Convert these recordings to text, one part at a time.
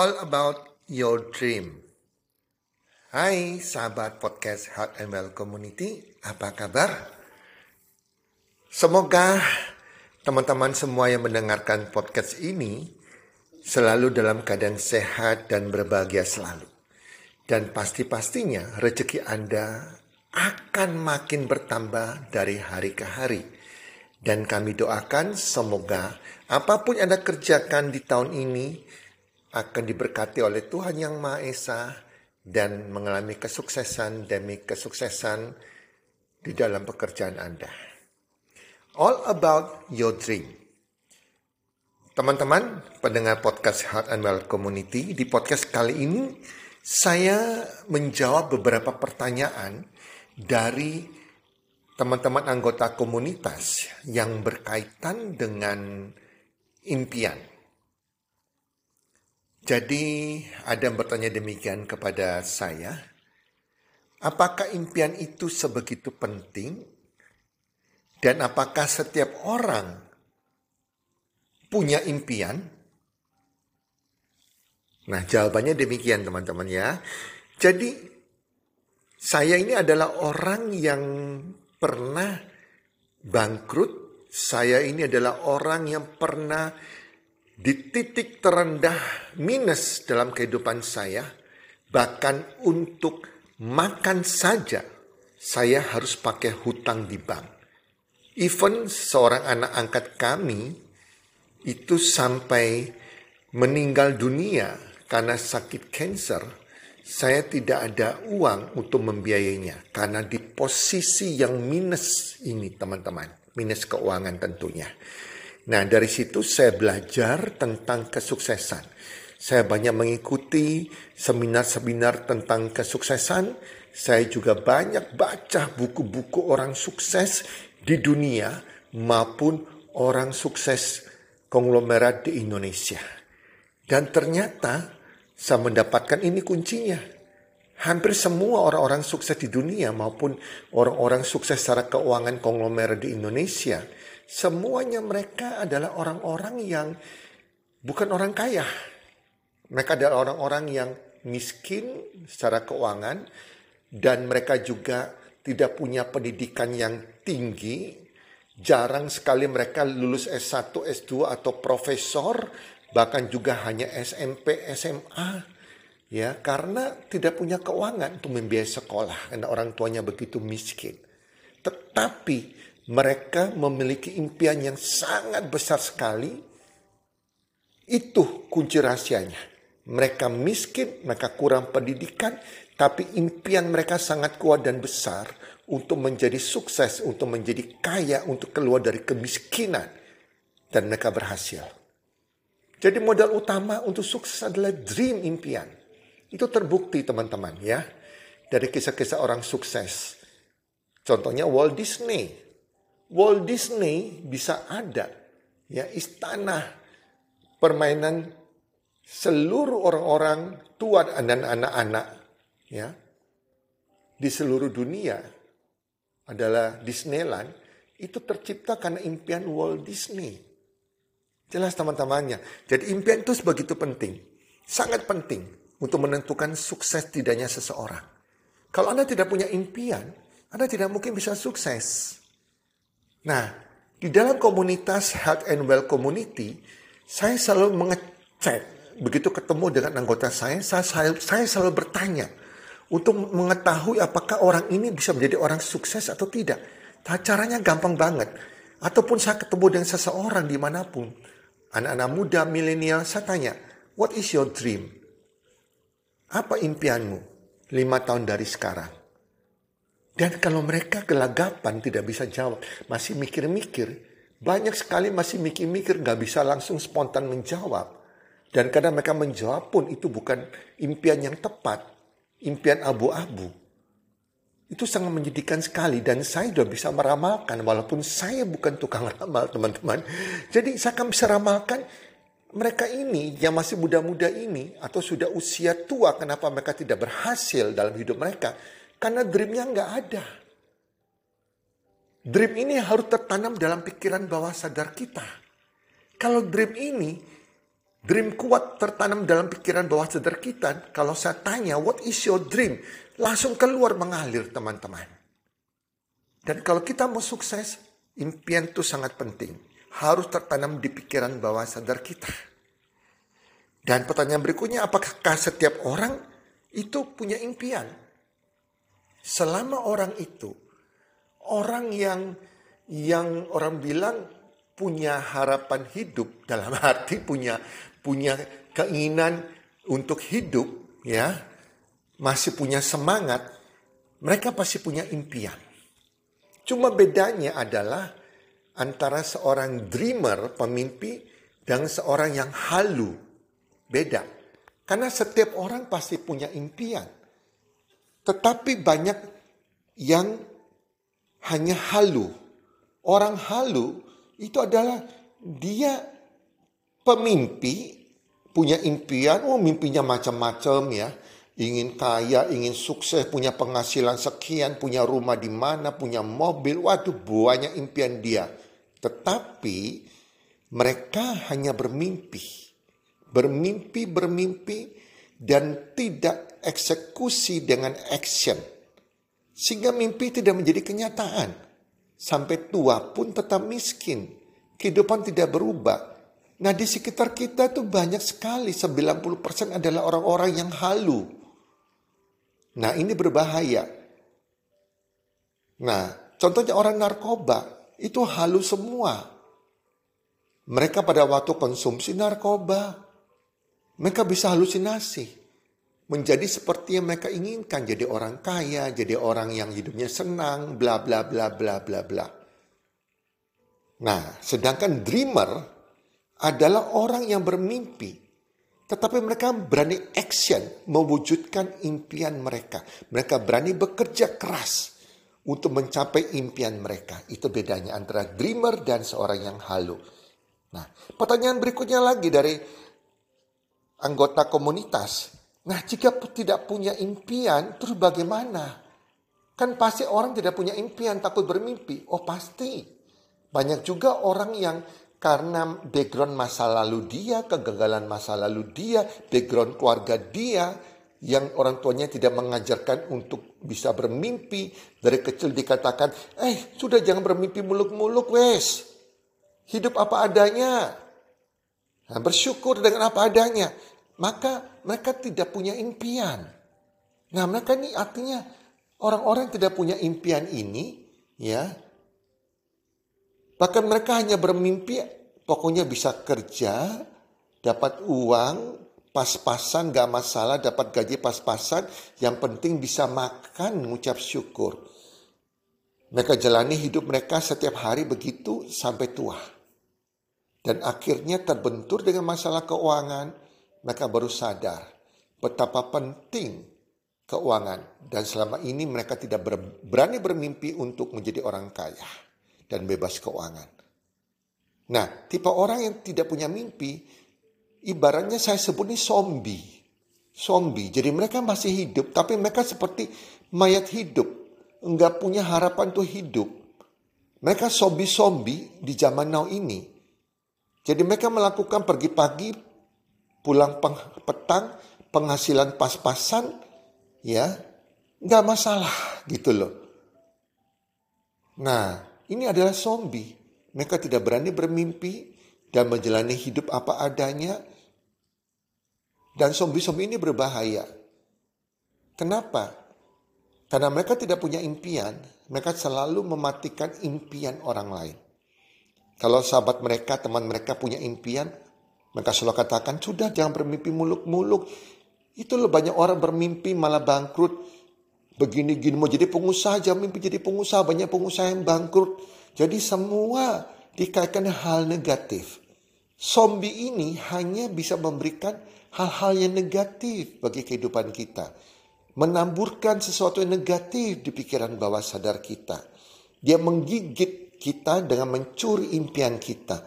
all about your dream. Hai sahabat podcast Heart and Well Community, apa kabar? Semoga teman-teman semua yang mendengarkan podcast ini selalu dalam keadaan sehat dan berbahagia selalu. Dan pasti-pastinya rezeki Anda akan makin bertambah dari hari ke hari. Dan kami doakan semoga apa pun Anda kerjakan di tahun ini akan diberkati oleh Tuhan Yang Maha Esa dan mengalami kesuksesan demi kesuksesan di dalam pekerjaan Anda. All about your dream. Teman-teman, pendengar podcast Heart and Well Community, di podcast kali ini saya menjawab beberapa pertanyaan dari teman-teman anggota komunitas yang berkaitan dengan impian. Jadi ada yang bertanya demikian kepada saya, apakah impian itu sebegitu penting? Dan apakah setiap orang punya impian? Nah jawabannya demikian teman-teman ya. Jadi saya ini adalah orang yang pernah bangkrut. Saya ini adalah orang yang pernah di titik terendah minus dalam kehidupan saya, bahkan untuk makan saja saya harus pakai hutang di bank. Even seorang anak angkat kami itu sampai meninggal dunia karena sakit cancer, saya tidak ada uang untuk membiayainya karena di posisi yang minus ini teman-teman, minus keuangan tentunya. Nah dari situ saya belajar tentang kesuksesan. Saya banyak mengikuti seminar-seminar tentang kesuksesan. Saya juga banyak baca buku-buku orang sukses di dunia maupun orang sukses konglomerat di Indonesia. Dan ternyata saya mendapatkan ini kuncinya. Hampir semua orang-orang sukses di dunia maupun orang-orang sukses secara keuangan konglomerat di Indonesia – semuanya mereka adalah orang-orang yang bukan orang kaya. Mereka adalah orang-orang yang miskin secara keuangan dan mereka juga tidak punya pendidikan yang tinggi. Jarang sekali mereka lulus S1, S2 atau profesor, bahkan juga hanya SMP, SMA. Ya, karena tidak punya keuangan untuk membiayai sekolah karena orang tuanya begitu miskin. Tetapi mereka memiliki impian yang sangat besar sekali. Itu kunci rahasianya. Mereka miskin, mereka kurang pendidikan, tapi impian mereka sangat kuat dan besar untuk menjadi sukses, untuk menjadi kaya, untuk keluar dari kemiskinan. Dan mereka berhasil. Jadi modal utama untuk sukses adalah dream impian. Itu terbukti teman-teman ya. Dari kisah-kisah orang sukses. Contohnya Walt Disney Walt Disney bisa ada ya istana permainan seluruh orang-orang tua dan anak-anak ya di seluruh dunia adalah Disneyland itu tercipta karena impian Walt Disney. Jelas teman-temannya. Jadi impian itu sebegitu penting. Sangat penting untuk menentukan sukses tidaknya seseorang. Kalau Anda tidak punya impian, Anda tidak mungkin bisa sukses. Nah, di dalam komunitas Health and Well Community, saya selalu mengecek. Begitu ketemu dengan anggota saya, saya, saya, saya selalu bertanya untuk mengetahui apakah orang ini bisa menjadi orang sukses atau tidak. Nah, caranya gampang banget. Ataupun saya ketemu dengan seseorang di mana pun. Anak-anak muda, milenial, saya tanya, what is your dream? Apa impianmu lima tahun dari sekarang? Dan kalau mereka gelagapan tidak bisa jawab, masih mikir-mikir, banyak sekali masih mikir-mikir gak bisa langsung spontan menjawab. Dan kadang mereka menjawab pun itu bukan impian yang tepat, impian abu-abu. Itu sangat menyedihkan sekali dan saya sudah bisa meramalkan walaupun saya bukan tukang ramal teman-teman. Jadi saya akan bisa ramalkan mereka ini yang masih muda-muda ini atau sudah usia tua kenapa mereka tidak berhasil dalam hidup mereka karena dreamnya nggak ada. Dream ini harus tertanam dalam pikiran bawah sadar kita. Kalau dream ini Dream kuat tertanam dalam pikiran bawah sadar kita. Kalau saya tanya, what is your dream? Langsung keluar mengalir teman-teman. Dan kalau kita mau sukses, impian itu sangat penting. Harus tertanam di pikiran bawah sadar kita. Dan pertanyaan berikutnya, apakah setiap orang itu punya impian? Selama orang itu, orang yang yang orang bilang punya harapan hidup dalam arti punya punya keinginan untuk hidup, ya, masih punya semangat, mereka pasti punya impian. Cuma bedanya adalah antara seorang dreamer, pemimpi, dan seorang yang halu. Beda. Karena setiap orang pasti punya impian. Tetapi banyak yang hanya halu. Orang halu itu adalah dia pemimpi punya impian, oh mimpinya macam-macam ya. Ingin kaya, ingin sukses, punya penghasilan sekian, punya rumah di mana, punya mobil. Waduh, banyak impian dia. Tetapi mereka hanya bermimpi. Bermimpi, bermimpi, dan tidak eksekusi dengan action. Sehingga mimpi tidak menjadi kenyataan. Sampai tua pun tetap miskin. Kehidupan tidak berubah Nah di sekitar kita tuh banyak sekali, 90% adalah orang-orang yang halu. Nah ini berbahaya. Nah contohnya orang narkoba, itu halu semua. Mereka pada waktu konsumsi narkoba, mereka bisa halusinasi. Menjadi seperti yang mereka inginkan, jadi orang kaya, jadi orang yang hidupnya senang, bla bla bla bla bla bla. Nah, sedangkan dreamer adalah orang yang bermimpi, tetapi mereka berani action mewujudkan impian mereka. Mereka berani bekerja keras untuk mencapai impian mereka. Itu bedanya antara dreamer dan seorang yang halu. Nah, pertanyaan berikutnya lagi dari anggota komunitas. Nah, jika tidak punya impian, terus bagaimana? Kan pasti orang tidak punya impian, takut bermimpi. Oh pasti. Banyak juga orang yang karena background masa lalu dia, kegagalan masa lalu dia, background keluarga dia, yang orang tuanya tidak mengajarkan untuk bisa bermimpi. Dari kecil dikatakan, eh sudah jangan bermimpi muluk-muluk wes. Hidup apa adanya. Nah, bersyukur dengan apa adanya. Maka mereka tidak punya impian. Nah mereka ini artinya orang-orang yang tidak punya impian ini, ya Bahkan mereka hanya bermimpi pokoknya bisa kerja, dapat uang, pas-pasan gak masalah, dapat gaji pas-pasan, yang penting bisa makan, mengucap syukur. Mereka jalani hidup mereka setiap hari begitu sampai tua. Dan akhirnya terbentur dengan masalah keuangan, mereka baru sadar betapa penting keuangan. Dan selama ini mereka tidak berani bermimpi untuk menjadi orang kaya dan bebas keuangan. Nah, tipe orang yang tidak punya mimpi, ibaratnya saya sebut ini zombie. Zombie, jadi mereka masih hidup, tapi mereka seperti mayat hidup. Enggak punya harapan untuk hidup. Mereka zombie-zombie di zaman now ini. Jadi mereka melakukan pergi pagi, pulang petang, penghasilan pas-pasan, ya, nggak masalah gitu loh. Nah, ini adalah zombie. Mereka tidak berani bermimpi dan menjalani hidup apa adanya. Dan zombie-zombie ini berbahaya. Kenapa? Karena mereka tidak punya impian, mereka selalu mematikan impian orang lain. Kalau sahabat mereka, teman mereka punya impian, mereka selalu katakan, sudah jangan bermimpi muluk-muluk. Itu loh banyak orang bermimpi malah bangkrut. Begini-gini mau jadi pengusaha jangan mimpi jadi pengusaha. Banyak pengusaha yang bangkrut. Jadi semua dikaitkan hal negatif. Zombie ini hanya bisa memberikan hal-hal yang negatif bagi kehidupan kita. Menamburkan sesuatu yang negatif di pikiran bawah sadar kita. Dia menggigit kita dengan mencuri impian kita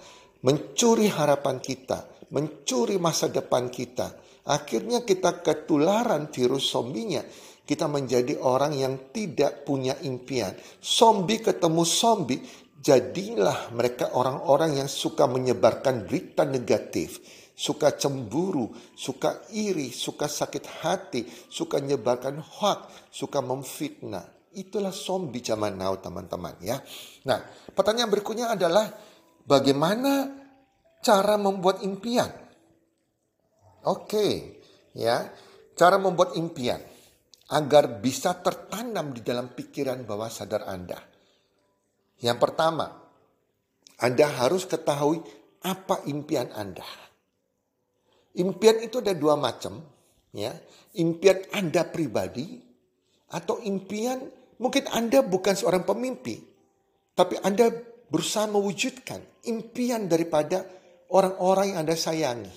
mencuri harapan kita mencuri masa depan kita akhirnya kita ketularan virus zombinya kita menjadi orang yang tidak punya impian. Zombie ketemu zombie, jadilah mereka orang-orang yang suka menyebarkan berita negatif. suka cemburu, suka iri, suka sakit hati, suka menyebarkan hoax, suka memfitnah. Itulah zombie zaman now teman-teman ya. Nah pertanyaan berikutnya adalah bagaimana cara membuat impian? Oke ya cara membuat impian agar bisa tertanam di dalam pikiran bawah sadar Anda. Yang pertama, Anda harus ketahui apa impian Anda. Impian itu ada dua macam, ya. Impian Anda pribadi atau impian Mungkin Anda bukan seorang pemimpi, tapi Anda berusaha mewujudkan impian daripada orang-orang yang Anda sayangi.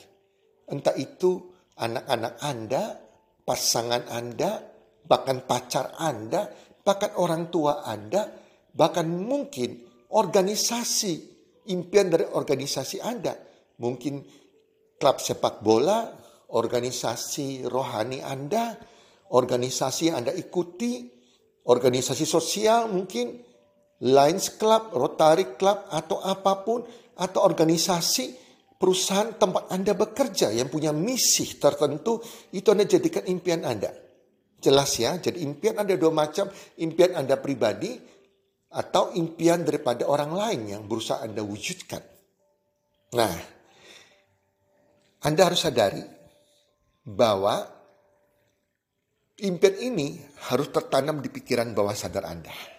Entah itu anak-anak Anda, pasangan Anda, bahkan pacar Anda, bahkan orang tua Anda, bahkan mungkin organisasi, impian dari organisasi Anda. Mungkin klub sepak bola, organisasi rohani Anda, organisasi yang Anda ikuti, organisasi sosial mungkin, Lions Club, Rotary Club, atau apa pun, atau organisasi perusahaan tempat Anda bekerja yang punya misi tertentu, itu Anda jadikan impian Anda. Jelas ya, jadi impian Anda dua macam, impian Anda pribadi, atau impian daripada orang lain yang berusaha Anda wujudkan. Nah, Anda harus sadari bahwa impian ini harus tertanam di pikiran bawah sadar Anda.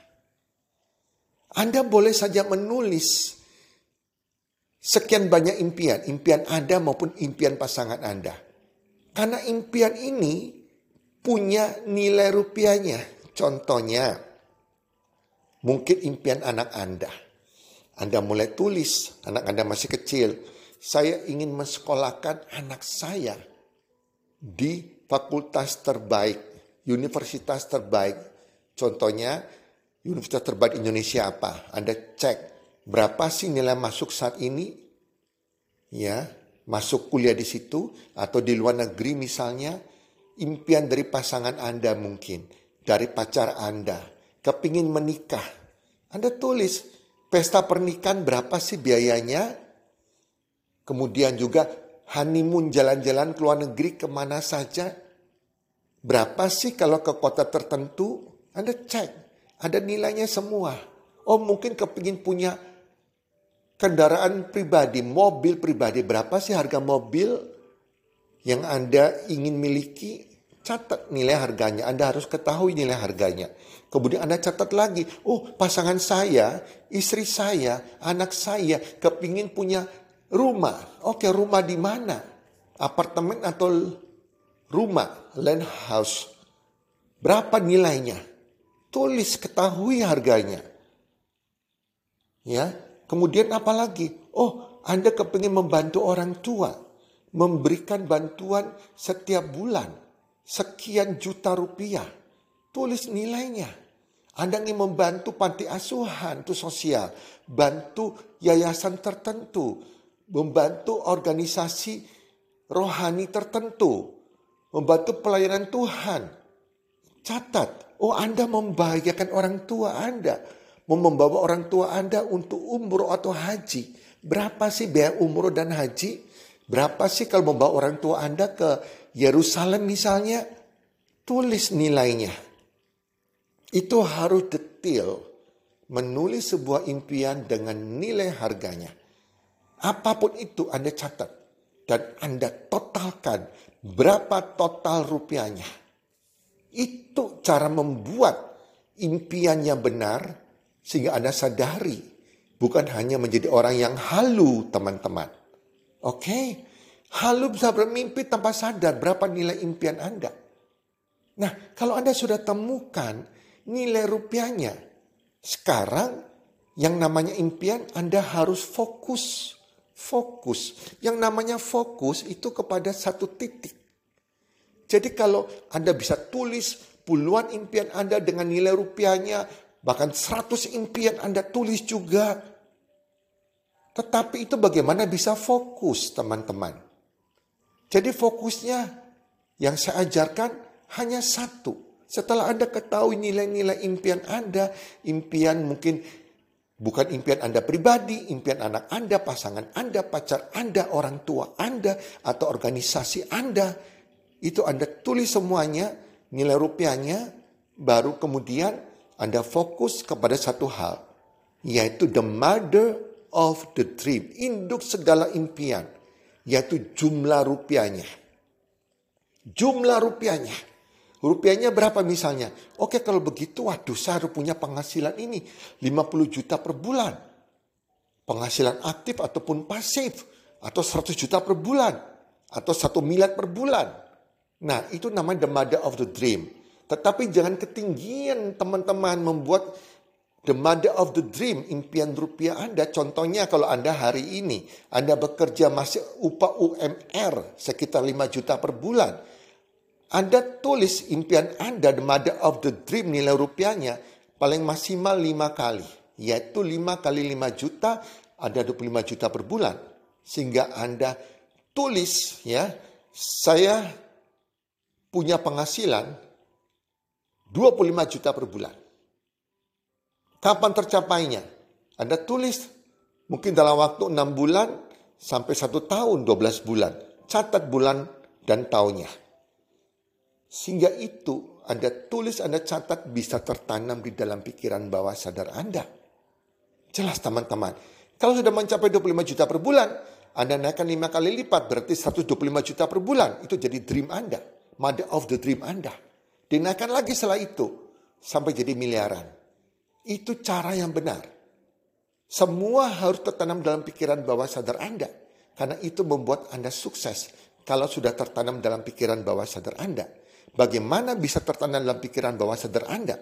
Anda boleh saja menulis sekian banyak impian, impian Anda maupun impian pasangan Anda. Karena impian ini punya nilai rupiahnya. Contohnya, mungkin impian anak Anda. Anda mulai tulis, anak Anda masih kecil. Saya ingin mensekolahkan anak saya di fakultas terbaik, universitas terbaik. Contohnya, universitas terbaik Indonesia apa? Anda cek berapa sih nilai masuk saat ini? Ya, masuk kuliah di situ atau di luar negeri misalnya, impian dari pasangan Anda mungkin, dari pacar Anda, kepingin menikah. Anda tulis pesta pernikahan berapa sih biayanya? Kemudian juga honeymoon jalan-jalan ke luar negeri ke mana saja. Berapa sih kalau ke kota tertentu? Anda cek, ada nilainya semua. Oh mungkin kepingin punya kendaraan pribadi, mobil pribadi. Berapa sih harga mobil yang Anda ingin miliki? Catat nilai harganya, Anda harus ketahui nilai harganya. Kemudian Anda catat lagi, oh pasangan saya, istri saya, anak saya kepingin punya Rumah. Oke, rumah di mana? Apartemen atau rumah, land house. Berapa nilainya? Tulis, ketahui harganya. Ya, kemudian apa lagi? Oh, Anda kepingin membantu orang tua, memberikan bantuan setiap bulan sekian juta rupiah. Tulis nilainya. Anda ingin membantu panti asuhan itu sosial, bantu yayasan tertentu, membantu organisasi rohani tertentu, membantu pelayanan Tuhan. Catat, oh Anda membahagiakan orang tua Anda, mau membawa orang tua Anda untuk umroh atau haji. Berapa sih biaya umroh dan haji? Berapa sih kalau membawa orang tua Anda ke Yerusalem misalnya? Tulis nilainya. Itu harus detail. Menulis sebuah impian dengan nilai harganya. Apa pun itu Anda catat dan Anda totalkan berapa total rupiahnya. Itu cara membuat impiannya benar sehingga Anda sadari bukan hanya menjadi orang yang halu teman-teman. Oke, halu bisa bermimpi tanpa sadar berapa nilai impian Anda. Nah, kalau Anda sudah temukan nilai rupiahnya, sekarang yang namanya impian Anda harus fokus fokus. Yang namanya fokus itu kepada satu titik. Jadi kalau Anda bisa tulis puluhan impian Anda dengan nilai rupiahnya, bahkan 100 impian Anda tulis juga. Tetapi itu bagaimana bisa fokus teman-teman. Jadi fokusnya yang saya ajarkan hanya satu. Setelah Anda ketahui nilai-nilai impian Anda, impian mungkin Bukan impian Anda pribadi, impian anak Anda, pasangan Anda, pacar Anda, orang tua Anda, atau organisasi Anda. Itu Anda tulis semuanya, nilai rupiahnya, baru kemudian Anda fokus kepada satu hal, yaitu the mother of the dream, induk segala impian, yaitu jumlah rupiahnya. Jumlah rupiahnya. Rupiahnya berapa misalnya? Oke kalau begitu waduh saya harus punya penghasilan ini 50 juta per bulan. Penghasilan aktif ataupun pasif. Atau 100 juta per bulan. Atau 1 miliar per bulan. Nah itu namanya the mother of the dream. Tetapi jangan ketinggian teman-teman membuat the mother of the dream, impian rupiah Anda. Contohnya kalau Anda hari ini, Anda bekerja masih upah UMR sekitar 5 juta per bulan anda tulis impian Anda, the mother of the dream, nilai rupiahnya paling maksimal 5 kali. Yaitu 5 kali 5 juta, ada 25 juta per bulan. Sehingga Anda tulis ya, saya punya penghasilan 25 juta per bulan. Kapan tercapainya? Anda tulis mungkin dalam waktu 6 bulan sampai 1 tahun 12 bulan. Catat bulan dan tahunnya. Sehingga itu Anda tulis, Anda catat bisa tertanam di dalam pikiran bawah sadar Anda. Jelas teman-teman. Kalau sudah mencapai 25 juta per bulan, Anda naikkan 5 kali lipat berarti 125 juta per bulan. Itu jadi dream Anda. Mother of the dream Anda. Dinaikkan lagi setelah itu sampai jadi miliaran. Itu cara yang benar. Semua harus tertanam dalam pikiran bawah sadar Anda. Karena itu membuat Anda sukses kalau sudah tertanam dalam pikiran bawah sadar Anda. Bagaimana bisa tertanam dalam pikiran bawah sadar Anda?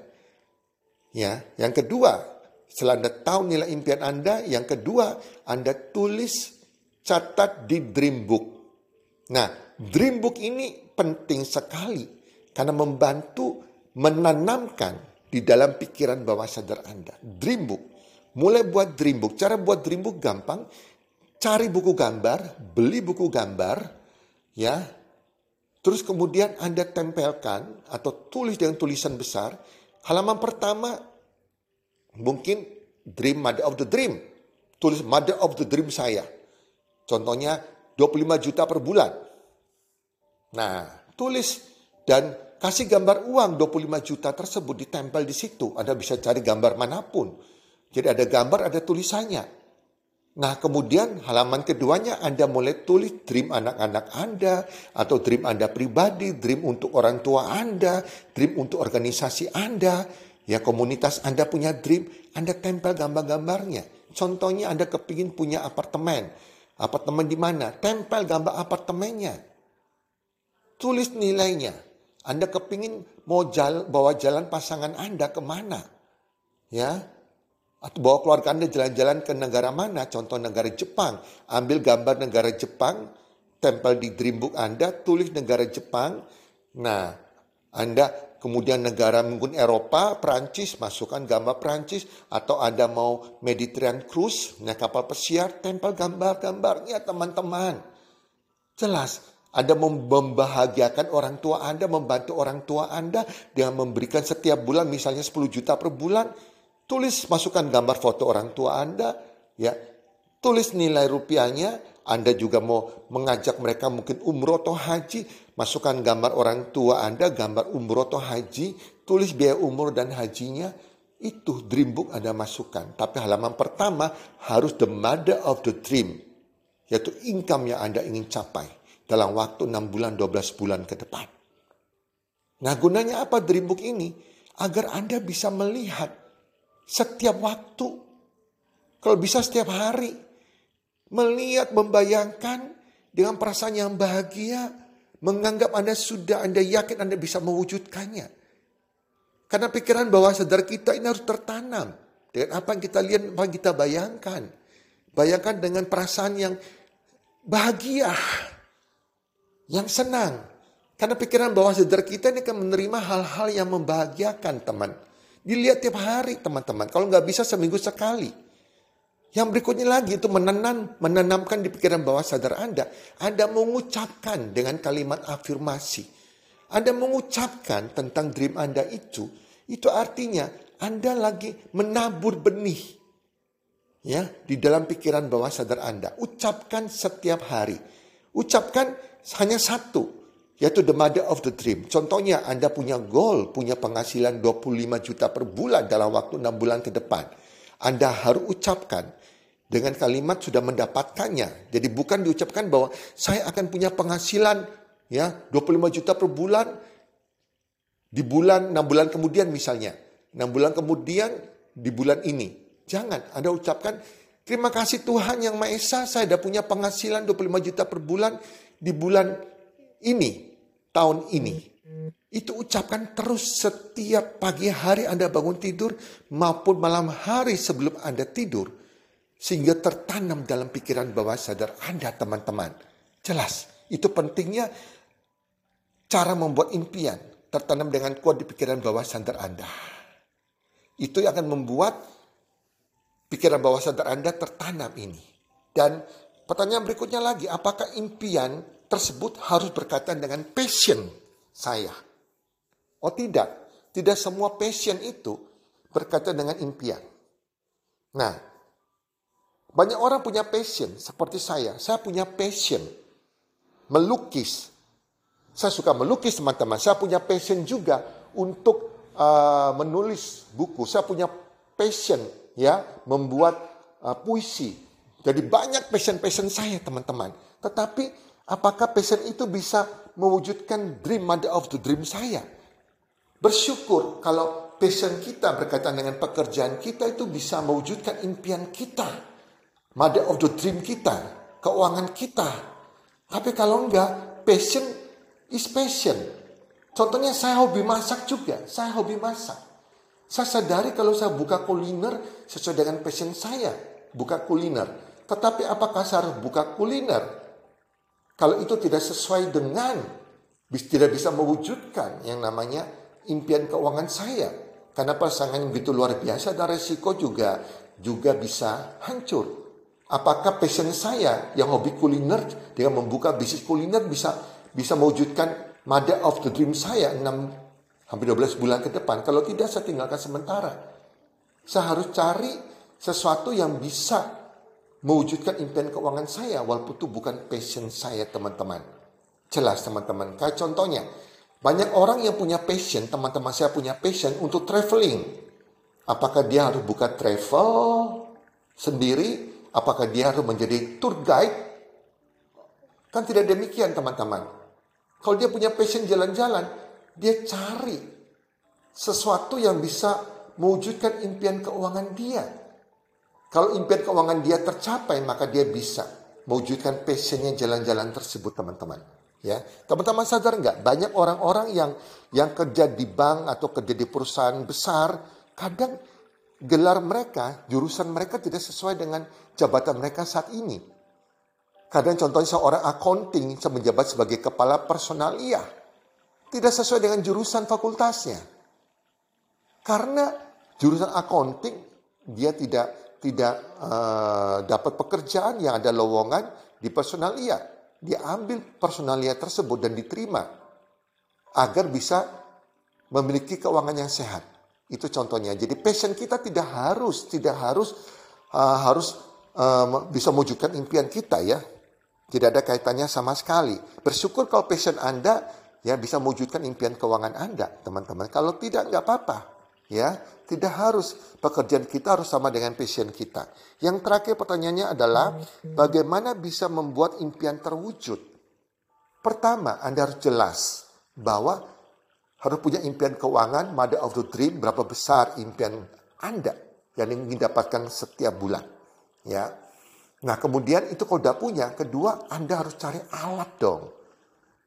Ya, yang kedua, setelah Anda tahu nilai impian Anda, yang kedua, Anda tulis catat di dream book. Nah, dream book ini penting sekali karena membantu menanamkan di dalam pikiran bawah sadar Anda. Dream book. Mulai buat dream book. Cara buat dream book gampang. Cari buku gambar, beli buku gambar, ya, Terus kemudian Anda tempelkan atau tulis dengan tulisan besar. Halaman pertama mungkin dream mother of the dream. Tulis mother of the dream saya. Contohnya 25 juta per bulan. Nah, tulis dan kasih gambar uang 25 juta tersebut ditempel di situ. Anda bisa cari gambar mana pun. Jadi ada gambar, ada tulisannya. Nah kemudian halaman keduanya Anda mulai tulis dream anak-anak Anda atau dream Anda pribadi, dream untuk orang tua Anda, dream untuk organisasi Anda, ya komunitas Anda punya dream, Anda tempel gambar-gambarnya. Contohnya Anda kepingin punya apartemen, apartemen di mana? Tempel gambar apartemennya. Tulis nilainya. Anda kepingin mau jalan, bawa jalan pasangan Anda ke mana? Ya, atau bawa keluarga Anda jalan-jalan ke negara mana, contoh negara Jepang. Ambil gambar negara Jepang, tempel di dreambook Anda, tulis negara Jepang. Nah, Anda kemudian negara mungkin Eropa, Prancis, masukkan gambar Prancis. Atau Anda mau Mediterranean Cruise, naik kapal pesiar, tempel gambar-gambarnya teman-teman. Jelas, anda membahagiakan orang tua Anda, membantu orang tua Anda dengan memberikan setiap bulan misalnya 10 juta per bulan tulis masukkan gambar foto orang tua Anda, ya. Tulis nilai rupiahnya, Anda juga mau mengajak mereka mungkin umroh atau haji, masukkan gambar orang tua Anda, gambar umroh atau haji, tulis biaya umroh dan hajinya, itu dream book Anda masukkan. Tapi halaman pertama harus the mother of the dream, yaitu income yang Anda ingin capai dalam waktu 6 bulan, 12 bulan ke depan. Nah gunanya apa dream book ini? Agar Anda bisa melihat setiap waktu. Kalau bisa setiap hari. Melihat, membayangkan dengan perasaan yang bahagia. Menganggap Anda sudah, Anda yakin Anda bisa mewujudkannya. Karena pikiran bawah sadar kita ini harus tertanam. Dengan apa yang kita lihat, apa yang kita bayangkan. Bayangkan dengan perasaan yang bahagia. Yang senang. Karena pikiran bawah sadar kita ini akan menerima hal-hal yang membahagiakan teman. Dilihat tiap hari teman-teman. Kalau nggak bisa seminggu sekali. Yang berikutnya lagi itu menanam, menanamkan di pikiran bawah sadar Anda. Anda mengucapkan dengan kalimat afirmasi. Anda mengucapkan tentang dream Anda itu. Itu artinya Anda lagi menabur benih. ya di dalam pikiran bawah sadar Anda. Ucapkan setiap hari. Ucapkan hanya satu, yaitu the mother of the dream. Contohnya Anda punya goal, punya penghasilan 25 juta per bulan dalam waktu 6 bulan ke depan. Anda harus ucapkan dengan kalimat sudah mendapatkannya. Jadi bukan diucapkan bahwa saya akan punya penghasilan ya 25 juta per bulan di bulan 6 bulan kemudian misalnya. 6 bulan kemudian di bulan ini. Jangan, Anda ucapkan, terima kasih Tuhan yang Maha Esa, saya sudah punya penghasilan 25 juta per bulan di bulan ini, tahun ini. Itu ucapkan terus setiap pagi hari Anda bangun tidur maupun malam hari sebelum Anda tidur. Sehingga tertanam dalam pikiran bawah sadar Anda teman-teman. Jelas, itu pentingnya cara membuat impian tertanam dengan kuat di pikiran bawah sadar Anda. Itu yang akan membuat pikiran bawah sadar Anda tertanam ini. Dan pertanyaan berikutnya lagi, apakah impian tersebut harus berkaitan dengan passion saya? Oh tidak, tidak semua passion itu berkaitan dengan impian. Nah, banyak orang punya passion seperti saya. Saya punya passion melukis. Saya suka melukis teman-teman. Saya punya passion juga untuk uh, menulis buku. Saya punya passion ya membuat uh, puisi. Jadi banyak passion-passion saya teman-teman. Tetapi apakah passion itu bisa mewujudkan dream mother of the dream saya? Bersyukur kalau passion kita berkaitan dengan pekerjaan kita itu bisa mewujudkan impian kita. Mother of the dream kita, keuangan kita. Tapi kalau enggak, passion is passion. Contohnya saya hobi masak juga, saya hobi masak. Saya sadari kalau saya buka kuliner sesuai dengan passion saya, buka kuliner. Tetapi apakah saya buka kuliner? Kalau itu tidak sesuai dengan, tidak bisa mewujudkan yang namanya impian keuangan saya. Karena pasangan yang begitu luar biasa dan resiko juga juga bisa hancur. Apakah passion saya yang hobi kuliner dengan membuka bisnis kuliner bisa bisa mewujudkan mother of the dream saya 6 hampir 12 bulan ke depan. Kalau tidak saya tinggalkan sementara. Saya harus cari sesuatu yang bisa mewujudkan impian keuangan saya walaupun itu bukan passion saya teman-teman. Jelas teman-teman. Kayak contohnya, banyak orang yang punya passion, teman-teman saya punya passion untuk traveling. Apakah dia harus buka travel sendiri? Apakah dia harus menjadi tour guide? Kan tidak demikian teman-teman. Kalau dia punya passion jalan-jalan, dia cari sesuatu yang bisa mewujudkan impian keuangan dia. Kalau impian keuangan dia tercapai, maka dia bisa mewujudkan passionnya jalan-jalan tersebut, teman-teman. Ya, teman-teman sadar nggak? Banyak orang-orang yang yang kerja di bank atau kerja di perusahaan besar, kadang gelar mereka, jurusan mereka tidak sesuai dengan jabatan mereka saat ini. Kadang contohnya seorang accounting menjabat sebagai kepala personalia tidak sesuai dengan jurusan fakultasnya. Karena jurusan accounting dia tidak tidak uh, dapat pekerjaan yang ada lowongan di personalia. Dia ambil personalia tersebut dan diterima agar bisa memiliki keuangan yang sehat. Itu contohnya. Jadi passion kita tidak harus tidak harus uh, harus uh, bisa mewujudkan impian kita ya. Tidak ada kaitannya sama sekali. Bersyukur kalau passion Anda ya bisa mewujudkan impian keuangan Anda, teman-teman. Kalau tidak, nggak apa-apa. Ya, tidak harus pekerjaan kita harus sama dengan passion kita. Yang terakhir pertanyaannya adalah bagaimana bisa membuat impian terwujud? Pertama, Anda harus jelas bahwa harus punya impian keuangan, mother of the dream, berapa besar impian Anda yang ingin dapatkan setiap bulan. Ya. Nah, kemudian itu kalau sudah punya, kedua Anda harus cari alat dong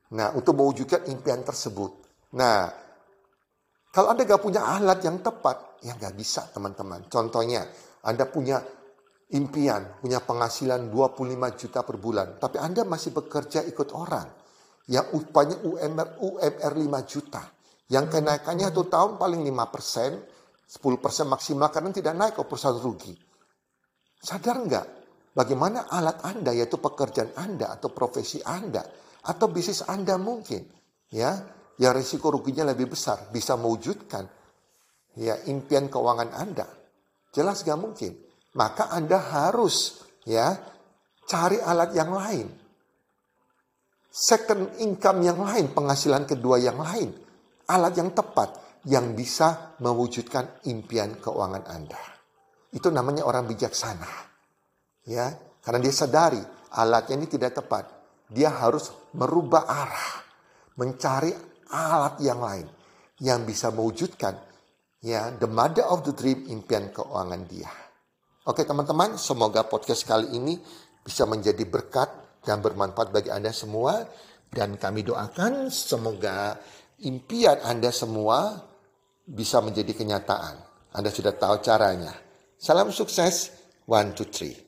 Nah, untuk mewujudkan impian tersebut. Nah, kalau Anda gak punya alat yang tepat, ya gak bisa teman-teman. Contohnya, Anda punya impian, punya penghasilan 25 juta per bulan. Tapi Anda masih bekerja ikut orang yang upahnya UMR, UMR 5 juta. Yang kenaikannya satu tahun paling 5 persen, 10 persen maksimal karena tidak naik ke perusahaan rugi. Sadar nggak? Bagaimana alat Anda, yaitu pekerjaan Anda atau profesi Anda, atau bisnis Anda mungkin ya yang risiko ruginya lebih besar bisa mewujudkan ya impian keuangan Anda. Jelas gak mungkin. maka Anda harus ya cari alat yang lain. Second income yang lain, penghasilan kedua yang lain. Alat yang tepat yang bisa mewujudkan impian keuangan Anda. Itu namanya orang bijaksana. Ya, karena dia sadari alatnya ini tidak tepat. Dia harus merubah arah, mencari alat yang lain yang bisa mewujudkan ya the mother of the dream impian keuangan dia. Oke teman-teman, semoga podcast kali ini bisa menjadi berkat dan bermanfaat bagi Anda semua dan kami doakan semoga impian Anda semua bisa menjadi kenyataan. Anda sudah tahu caranya. Salam sukses, one, two, three.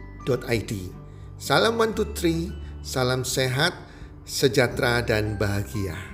www.salam123.id. Salam 123, salam sehat, sejahtera dan bahagia.